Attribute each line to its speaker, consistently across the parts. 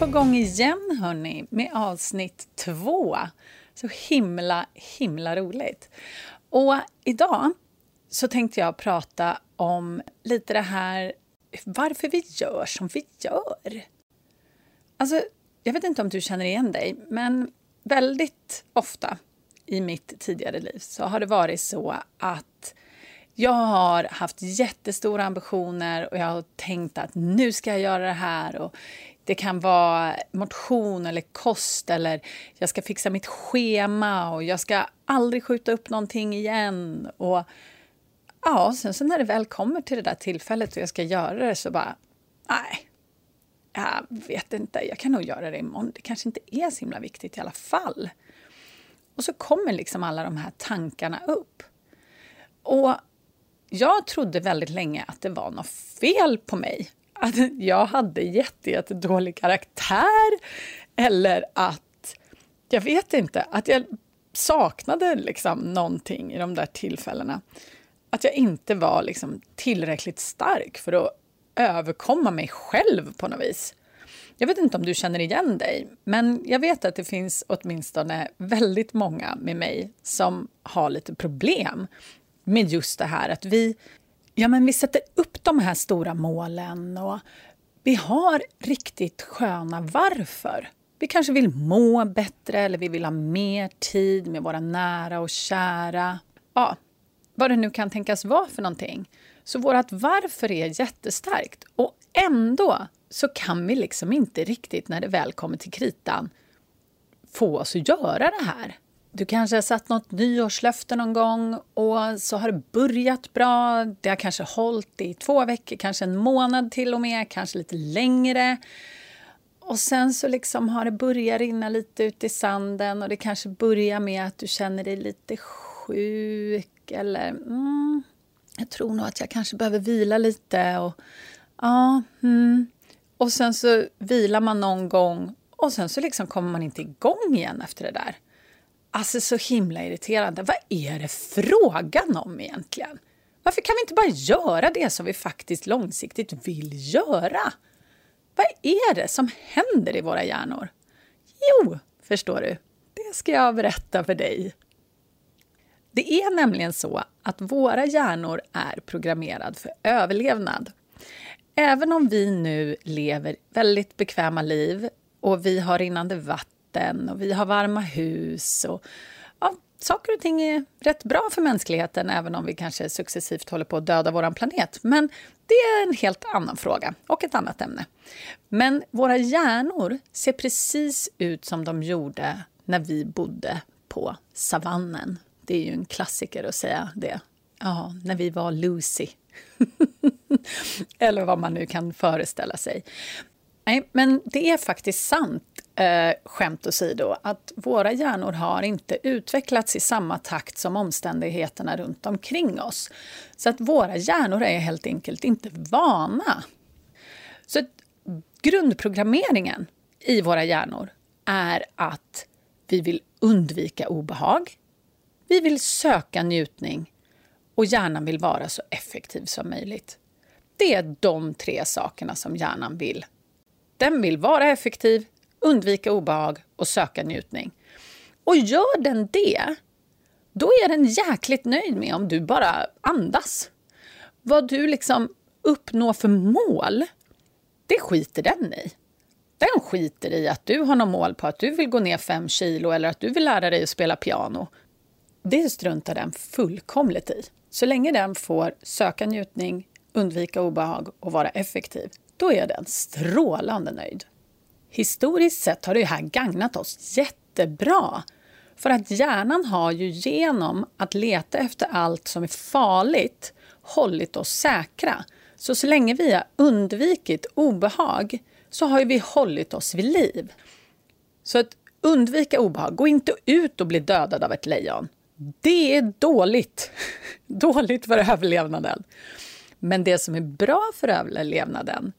Speaker 1: På gång igen hörni, med avsnitt två. Så himla, himla roligt. Och idag så tänkte jag prata om lite det här varför vi gör som vi gör. Alltså, jag vet inte om du känner igen dig, men väldigt ofta i mitt tidigare liv så har det varit så att jag har haft jättestora ambitioner och jag har tänkt att nu ska jag göra det här. Och det kan vara motion eller kost eller jag ska fixa mitt schema och jag ska aldrig skjuta upp någonting igen. Och ja, sen så när det väl kommer till det där tillfället och jag ska göra det så bara, nej, jag vet inte, jag kan nog göra det imorgon. Det kanske inte är så himla viktigt i alla fall. Och så kommer liksom alla de här tankarna upp. Och jag trodde väldigt länge att det var något fel på mig. Att jag hade jättedålig karaktär eller att, jag vet inte, att jag saknade liksom någonting i de där tillfällena. Att jag inte var liksom tillräckligt stark för att överkomma mig själv på något vis. Jag vet inte om du känner igen dig, men jag vet att det finns åtminstone väldigt många med mig som har lite problem med just det här att vi, ja, men vi sätter upp de här stora målen och vi har riktigt sköna varför. Vi kanske vill må bättre eller vi vill ha mer tid med våra nära och kära. Ja, vad det nu kan tänkas vara för någonting. Så vårt varför är jättestarkt och ändå så kan vi liksom inte riktigt när det väl kommer till kritan få oss att göra det här. Du kanske har satt något nyårslöfte någon gång och så har det börjat bra. Det har kanske hållit i två veckor, kanske en månad till och med, kanske lite längre. Och sen så liksom har det börjat rinna lite ut i sanden och det kanske börjar med att du känner dig lite sjuk eller mm, jag tror nog att jag kanske behöver vila lite. Och, ja, mm. och sen så vilar man någon gång och sen så liksom kommer man inte igång igen efter det där. Alltså så himla irriterande. Vad är det frågan om egentligen? Varför kan vi inte bara göra det som vi faktiskt långsiktigt vill göra? Vad är det som händer i våra hjärnor? Jo, förstår du, det ska jag berätta för dig. Det är nämligen så att våra hjärnor är programmerade för överlevnad. Även om vi nu lever väldigt bekväma liv och vi har rinnande vatten och vi har varma hus och ja, saker och ting är rätt bra för mänskligheten även om vi kanske successivt håller på att döda vår planet. Men det är en helt annan fråga och ett annat ämne. Men våra hjärnor ser precis ut som de gjorde när vi bodde på savannen det är ju en klassiker att säga det. Ja, när vi var Lucy. Eller vad man nu kan föreställa sig. Nej, men det är faktiskt sant, eh, skämt åsido, att våra hjärnor har inte utvecklats i samma takt som omständigheterna runt omkring oss. Så att våra hjärnor är helt enkelt inte vana. Så grundprogrammeringen i våra hjärnor är att vi vill undvika obehag, vi vill söka njutning och hjärnan vill vara så effektiv som möjligt. Det är de tre sakerna som hjärnan vill. Den vill vara effektiv, undvika obehag och söka njutning. Och gör den det, då är den jäkligt nöjd med om du bara andas. Vad du liksom uppnår för mål, det skiter den i. Den skiter i att du har något mål på att du vill gå ner fem kilo eller att du vill lära dig att spela piano. Det struntar den fullkomligt i. Så länge den får söka njutning, undvika obehag och vara effektiv, då är den strålande nöjd. Historiskt sett har det här gagnat oss jättebra. För att hjärnan har ju genom att leta efter allt som är farligt hållit oss säkra. Så så länge vi har undvikit obehag så har vi hållit oss vid liv. Så att undvika obehag. Gå inte ut och bli dödad av ett lejon. Det är dåligt. dåligt för överlevnaden. Men det som är bra för överlevnaden,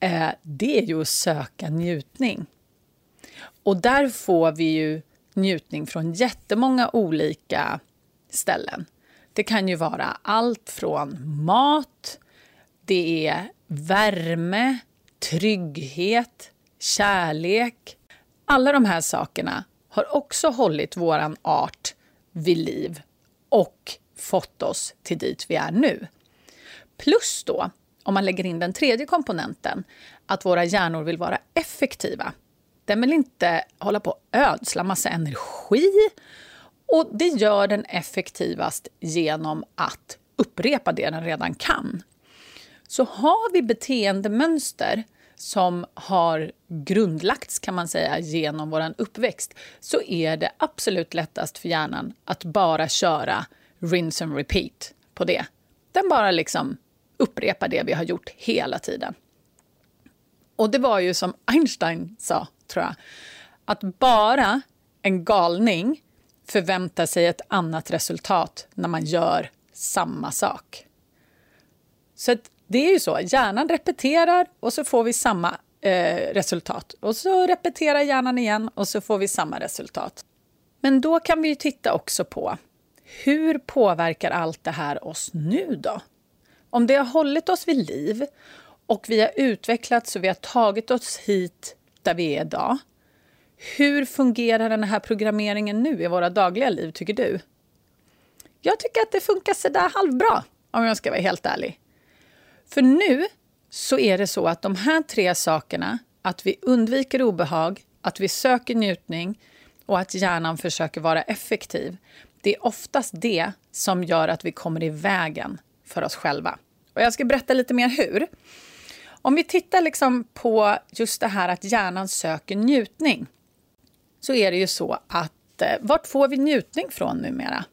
Speaker 1: eh, det är ju att söka njutning. Och där får vi ju njutning från jättemånga olika ställen. Det kan ju vara allt från mat, det är värme, trygghet, kärlek. Alla de här sakerna har också hållit vår art vid liv och fått oss till dit vi är nu. Plus då, om man lägger in den tredje komponenten, att våra hjärnor vill vara effektiva. Den vill inte hålla på och ödsla massa energi och det gör den effektivast genom att upprepa det den redan kan. Så har vi beteendemönster som har grundlagts kan man säga genom vår uppväxt så är det absolut lättast för hjärnan att bara köra rinse and repeat på det. Den bara liksom upprepa det vi har gjort hela tiden. Och det var ju som Einstein sa, tror jag, att bara en galning förväntar sig ett annat resultat när man gör samma sak. Så det är ju så, hjärnan repeterar och så får vi samma eh, resultat. Och så repeterar hjärnan igen och så får vi samma resultat. Men då kan vi ju titta också på hur påverkar allt det här oss nu då? Om det har hållit oss vid liv och vi har utvecklats och vi har tagit oss hit där vi är idag. Hur fungerar den här programmeringen nu i våra dagliga liv, tycker du? Jag tycker att det funkar sådär halvbra, om jag ska vara helt ärlig. För nu så är det så att de här tre sakerna, att vi undviker obehag, att vi söker njutning och att hjärnan försöker vara effektiv, det är oftast det som gör att vi kommer i vägen för oss själva. Och jag ska berätta lite mer hur. Om vi tittar liksom på just det här att hjärnan söker njutning så är det ju så att eh, vart får vi njutning från numera?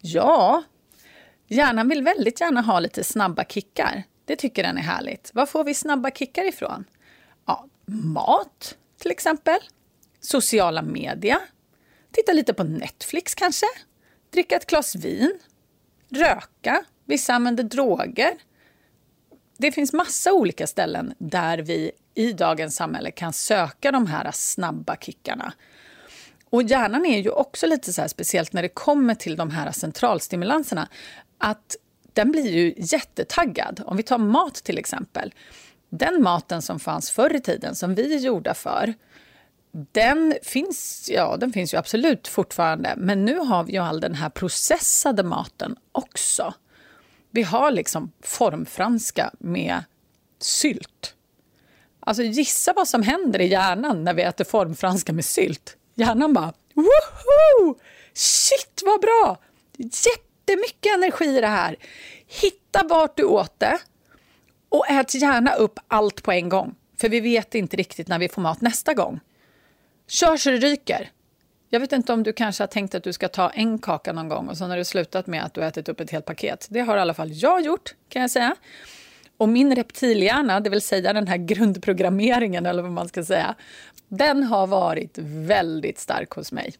Speaker 1: Ja, hjärnan vill väldigt gärna ha lite snabba kickar. Det tycker den är härligt. Var får vi snabba kickar ifrån? Ja, mat till exempel. Sociala medier. Titta lite på Netflix kanske. Dricka ett glas vin. Röka. Vissa använder droger. Det finns massa olika ställen där vi i dagens samhälle kan söka de här snabba kickarna. Och hjärnan är ju också lite så här, speciellt när det kommer till de här centralstimulanserna. Att den blir ju jättetaggad. Om vi tar mat till exempel. Den maten som fanns förr i tiden, som vi är gjorda för, den finns, ja, den finns ju absolut fortfarande. Men nu har vi ju all den här processade maten också. Vi har liksom formfranska med sylt. Alltså gissa vad som händer i hjärnan när vi äter formfranska med sylt. Hjärnan bara woho! Shit vad bra! Jättemycket energi i det här. Hitta vart du åt det och ät gärna upp allt på en gång. För vi vet inte riktigt när vi får mat nästa gång. Kör så det ryker. Jag vet inte om du kanske har tänkt att du ska ta en kaka någon gång och sen har du slutat med att du ätit upp ett helt paket. Det har i alla fall jag gjort, kan jag säga. Och min reptilhjärna, det vill säga den här grundprogrammeringen eller vad man ska säga, den har varit väldigt stark hos mig.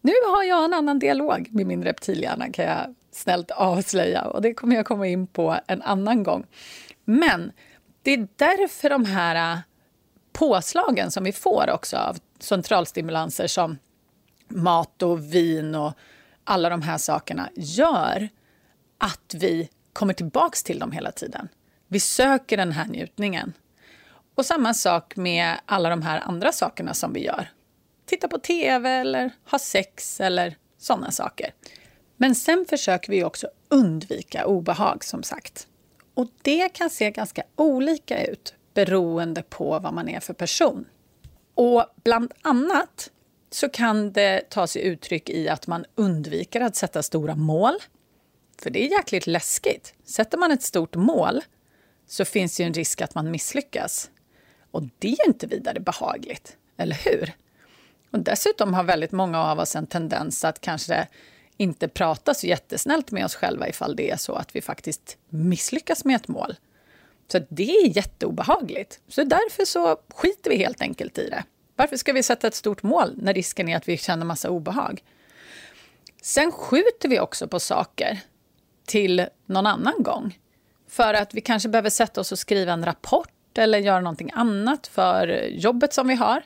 Speaker 1: Nu har jag en annan dialog med min reptilhjärna kan jag snällt avslöja och det kommer jag komma in på en annan gång. Men det är därför de här äh, påslagen som vi får också av centralstimulanser som mat och vin och alla de här sakerna gör att vi kommer tillbaks till dem hela tiden. Vi söker den här njutningen. Och samma sak med alla de här andra sakerna som vi gör. Titta på tv eller ha sex eller sådana saker. Men sen försöker vi också undvika obehag, som sagt. Och det kan se ganska olika ut beroende på vad man är för person. Och bland annat så kan det ta sig uttryck i att man undviker att sätta stora mål. För det är jäkligt läskigt. Sätter man ett stort mål så finns det en risk att man misslyckas. Och det är inte vidare behagligt, eller hur? Och dessutom har väldigt många av oss en tendens att kanske inte prata så jättesnällt med oss själva ifall det är så att vi faktiskt misslyckas med ett mål. Så det är jätteobehagligt. Så därför så skiter vi helt enkelt i det. Varför ska vi sätta ett stort mål när risken är att vi känner massa obehag? Sen skjuter vi också på saker till någon annan gång. För att vi kanske behöver sätta oss och skriva en rapport eller göra någonting annat för jobbet som vi har.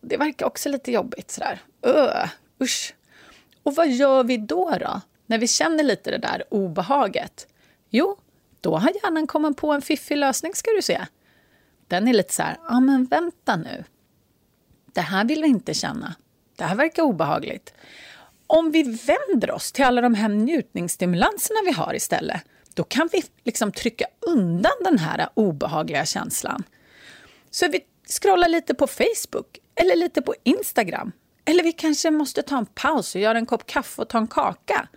Speaker 1: Det verkar också lite jobbigt. Sådär. Öh, usch. Och vad gör vi då, då? När vi känner lite det där obehaget? Jo, då har hjärnan kommit på en fiffig lösning ska du se. Den är lite så här, ja men vänta nu. Det här vill vi inte känna. Det här verkar obehagligt. Om vi vänder oss till alla de här njutningsstimulanserna vi har istället, då kan vi liksom trycka undan den här obehagliga känslan. Så vi scrollar lite på Facebook eller lite på Instagram. Eller vi kanske måste ta en paus och göra en kopp kaffe och ta en kaka.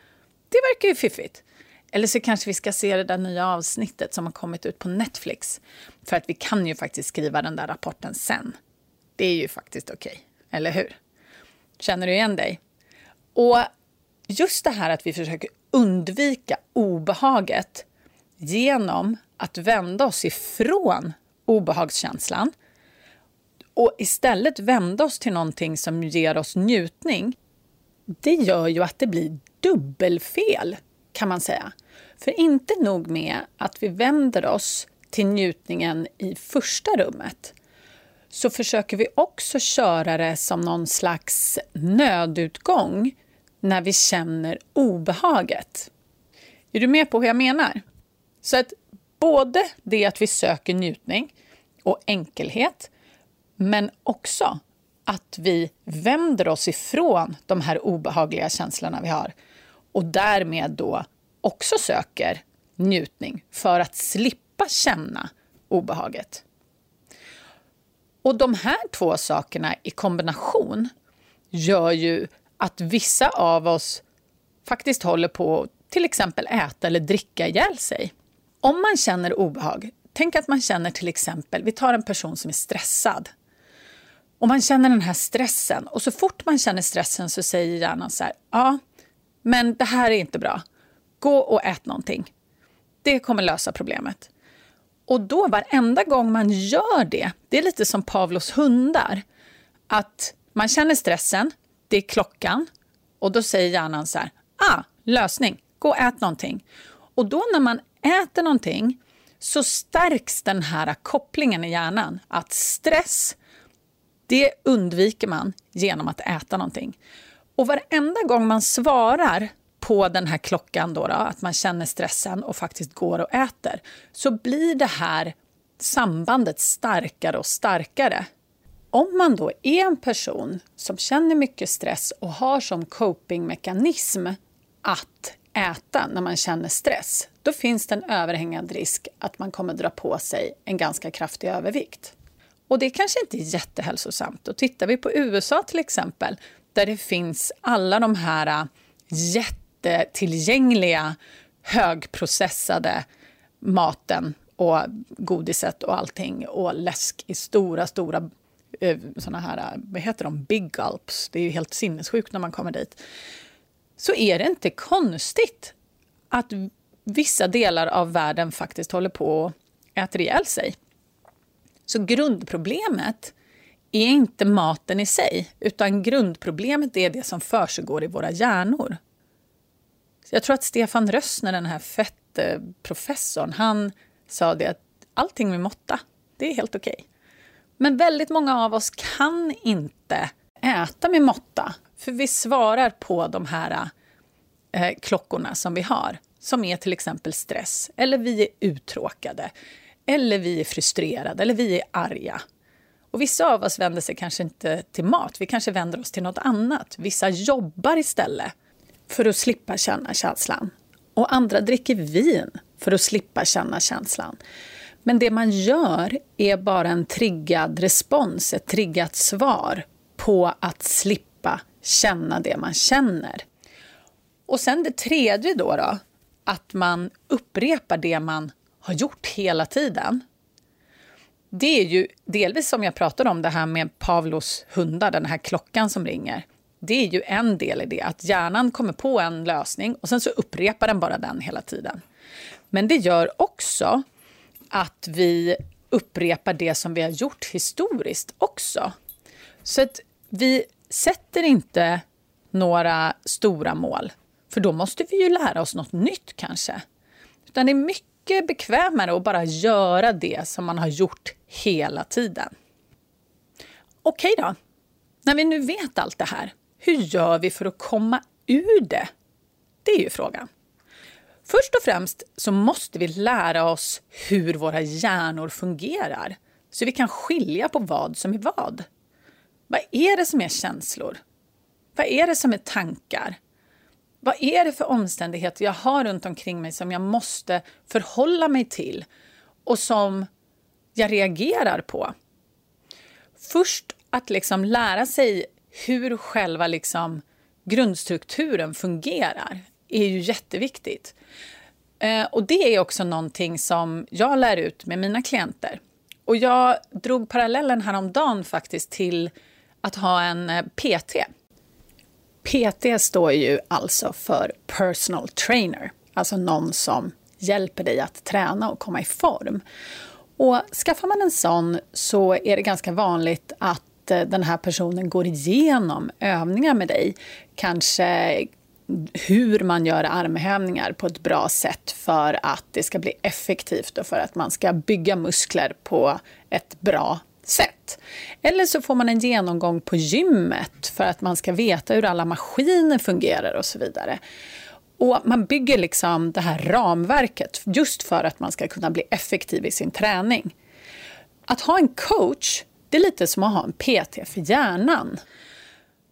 Speaker 1: Det verkar ju fiffigt. Eller så kanske vi ska se det där nya avsnittet som har kommit ut på Netflix. För att vi kan ju faktiskt skriva den där rapporten sen. Det är ju faktiskt okej, okay, eller hur? Känner du igen dig? Och just det här att vi försöker undvika obehaget genom att vända oss ifrån obehagskänslan och istället vända oss till någonting som ger oss njutning, det gör ju att det blir dubbelfel, kan man säga. För inte nog med att vi vänder oss till njutningen i första rummet så försöker vi också köra det som någon slags nödutgång när vi känner obehaget. Är du med på hur jag menar? Så att både det att vi söker njutning och enkelhet men också att vi vänder oss ifrån de här obehagliga känslorna vi har och därmed då också söker njutning för att slippa känna obehaget. Och de här två sakerna i kombination gör ju att vissa av oss faktiskt håller på att till exempel äta eller dricka ihjäl sig. Om man känner obehag, tänk att man känner till exempel, vi tar en person som är stressad. Och man känner den här stressen och så fort man känner stressen så säger hjärnan så här, ja, men det här är inte bra. Gå och ät någonting. Det kommer lösa problemet. Och då varenda gång man gör det, det är lite som Pavlos hundar, att man känner stressen, det är klockan och då säger hjärnan så här, ah, lösning, gå och ät någonting. Och då när man äter någonting så stärks den här kopplingen i hjärnan att stress, det undviker man genom att äta någonting. Och varenda gång man svarar på den här klockan, då, då, att man känner stressen och faktiskt går och äter, så blir det här sambandet starkare och starkare. Om man då är en person som känner mycket stress och har som copingmekanism att äta när man känner stress, då finns det en överhängande risk att man kommer dra på sig en ganska kraftig övervikt. Och det kanske inte är jättehälsosamt. Och tittar vi på USA till exempel, där det finns alla de här äh, lättillgängliga, högprocessade maten och godiset och allting och läsk i stora, stora eh, såna här, vad heter de, big gulps. Det är ju helt sinnessjukt när man kommer dit. Så är det inte konstigt att vissa delar av världen faktiskt håller på att äta ihjäl sig. Så grundproblemet är inte maten i sig, utan grundproblemet är det som försiggår i våra hjärnor. Så jag tror att Stefan Rössner, den här fettprofessorn, han sa det att allting med måtta, det är helt okej. Okay. Men väldigt många av oss kan inte äta med måtta, för vi svarar på de här eh, klockorna som vi har, som är till exempel stress, eller vi är uttråkade, eller vi är frustrerade, eller vi är arga. Och vissa av oss vänder sig kanske inte till mat, vi kanske vänder oss till något annat. Vissa jobbar istället för att slippa känna känslan. Och andra dricker vin för att slippa känna känslan. Men det man gör är bara en triggad respons, ett triggat svar på att slippa känna det man känner. Och sen det tredje då, då att man upprepar det man har gjort hela tiden. Det är ju delvis som jag pratade om det här med Pavlos hundar, den här klockan som ringer. Det är ju en del i det, att hjärnan kommer på en lösning och sen så upprepar den bara den hela tiden. Men det gör också att vi upprepar det som vi har gjort historiskt också. Så att vi sätter inte några stora mål, för då måste vi ju lära oss något nytt kanske. Utan det är mycket bekvämare att bara göra det som man har gjort hela tiden. Okej då, när vi nu vet allt det här, hur gör vi för att komma ur det? Det är ju frågan. Först och främst så måste vi lära oss hur våra hjärnor fungerar så vi kan skilja på vad som är vad. Vad är det som är känslor? Vad är det som är tankar? Vad är det för omständigheter jag har runt omkring mig som jag måste förhålla mig till och som jag reagerar på? Först att liksom lära sig hur själva liksom grundstrukturen fungerar är ju jätteviktigt. Eh, och det är också någonting som jag lär ut med mina klienter. Och jag drog parallellen häromdagen faktiskt till att ha en eh, PT. PT står ju alltså för personal trainer, alltså någon som hjälper dig att träna och komma i form. Och skaffar man en sån så är det ganska vanligt att att eh, den här personen går igenom övningar med dig. Kanske hur man gör armhävningar på ett bra sätt för att det ska bli effektivt och för att man ska bygga muskler på ett bra sätt. Eller så får man en genomgång på gymmet för att man ska veta hur alla maskiner fungerar och så vidare. Och Man bygger liksom det här ramverket just för att man ska kunna bli effektiv i sin träning. Att ha en coach, det är lite som att ha en PT för hjärnan.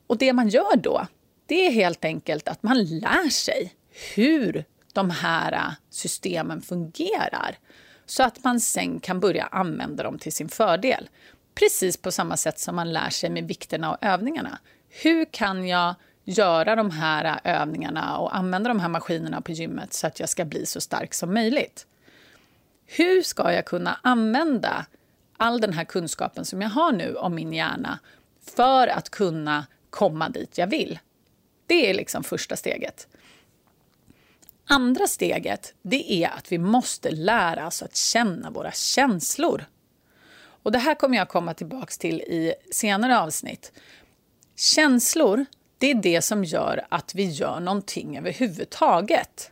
Speaker 1: Och det man gör då, det är helt enkelt att man lär sig hur de här systemen fungerar så att man sen kan börja använda dem till sin fördel. Precis på samma sätt som man lär sig med vikterna och övningarna. Hur kan jag göra de här övningarna och använda de här maskinerna på gymmet så att jag ska bli så stark som möjligt? Hur ska jag kunna använda all den här kunskapen som jag har nu om min hjärna för att kunna komma dit jag vill? Det är liksom första steget. Andra steget det är att vi måste lära oss att känna våra känslor. Och Det här kommer jag komma tillbaka till i senare avsnitt. Känslor det är det som gör att vi gör någonting överhuvudtaget.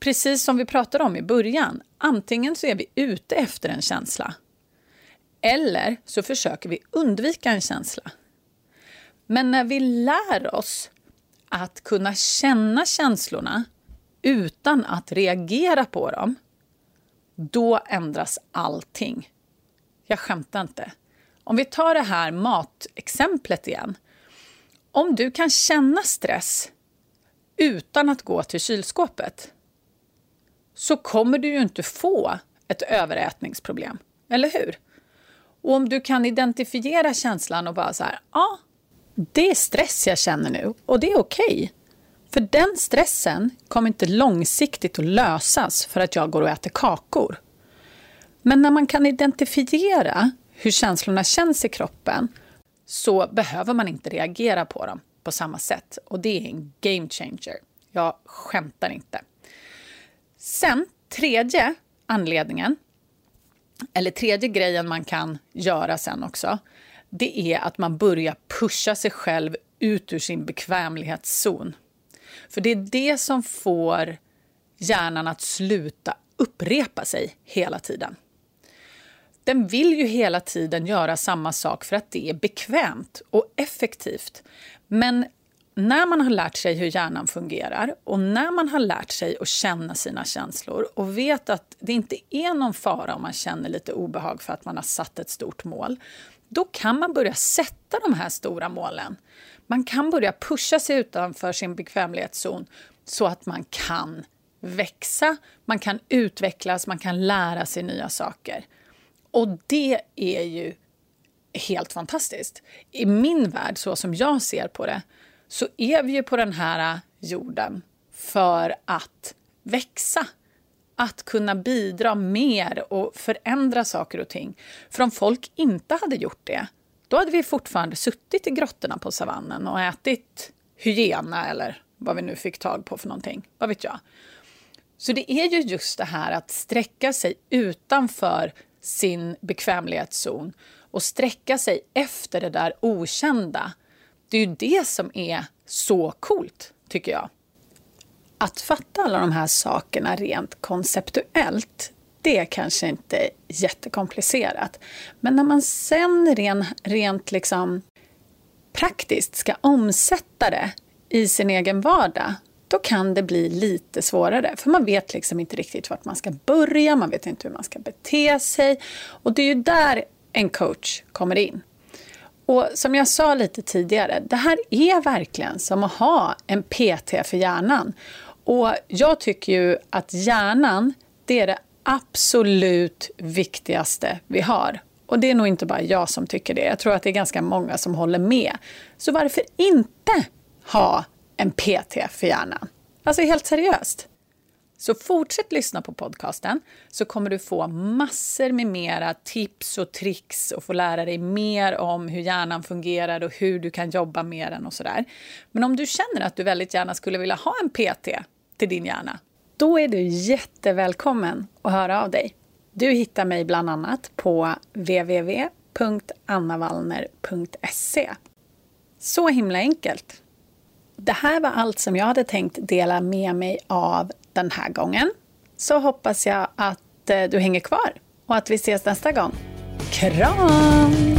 Speaker 1: Precis som vi pratade om i början. Antingen så är vi ute efter en känsla eller så försöker vi undvika en känsla. Men när vi lär oss att kunna känna känslorna utan att reagera på dem, då ändras allting. Jag skämtar inte. Om vi tar det här matexemplet igen. Om du kan känna stress utan att gå till kylskåpet så kommer du ju inte få ett överätningsproblem, eller hur? Och om du kan identifiera känslan och bara så här, ja, det är stress jag känner nu och det är okej. Okay. För den stressen kommer inte långsiktigt att lösas för att jag går och äter kakor. Men när man kan identifiera hur känslorna känns i kroppen så behöver man inte reagera på dem på samma sätt. Och det är en game changer. Jag skämtar inte. Sen, tredje anledningen, eller tredje grejen man kan göra sen också, det är att man börjar pusha sig själv ut ur sin bekvämlighetszon. För det är det som får hjärnan att sluta upprepa sig hela tiden. Den vill ju hela tiden göra samma sak för att det är bekvämt och effektivt. Men när man har lärt sig hur hjärnan fungerar och när man har lärt sig att känna sina känslor och vet att det inte är någon fara om man känner lite obehag för att man har satt ett stort mål, då kan man börja sätta de här stora målen. Man kan börja pusha sig utanför sin bekvämlighetszon så att man kan växa, man kan utvecklas, man kan lära sig nya saker. Och det är ju helt fantastiskt. I min värld, så som jag ser på det, så är vi ju på den här jorden för att växa. Att kunna bidra mer och förändra saker och ting. För om folk inte hade gjort det, då hade vi fortfarande suttit i grottorna på savannen och ätit hyena eller vad vi nu fick tag på för någonting. Vad vet jag. Så det är ju just det här att sträcka sig utanför sin bekvämlighetszon och sträcka sig efter det där okända. Det är ju det som är så coolt, tycker jag. Att fatta alla de här sakerna rent konceptuellt, det är kanske inte jättekomplicerat. Men när man sen ren, rent liksom praktiskt ska omsätta det i sin egen vardag, då kan det bli lite svårare. För man vet liksom inte riktigt vart man ska börja, man vet inte hur man ska bete sig. Och det är ju där en coach kommer in. Och som jag sa lite tidigare, det här är verkligen som att ha en PT för hjärnan. Och jag tycker ju att hjärnan, det är det absolut viktigaste vi har. Och det är nog inte bara jag som tycker det. Jag tror att det är ganska många som håller med. Så varför inte ha en PT för hjärnan? Alltså helt seriöst. Så fortsätt lyssna på podcasten så kommer du få massor med mera tips och tricks och få lära dig mer om hur hjärnan fungerar och hur du kan jobba med den och sådär. Men om du känner att du väldigt gärna skulle vilja ha en PT till din hjärna, då är du jättevälkommen att höra av dig. Du hittar mig bland annat på www.annavallner.se. Så himla enkelt. Det här var allt som jag hade tänkt dela med mig av den här gången. Så hoppas jag att eh, du hänger kvar och att vi ses nästa gång. Kram!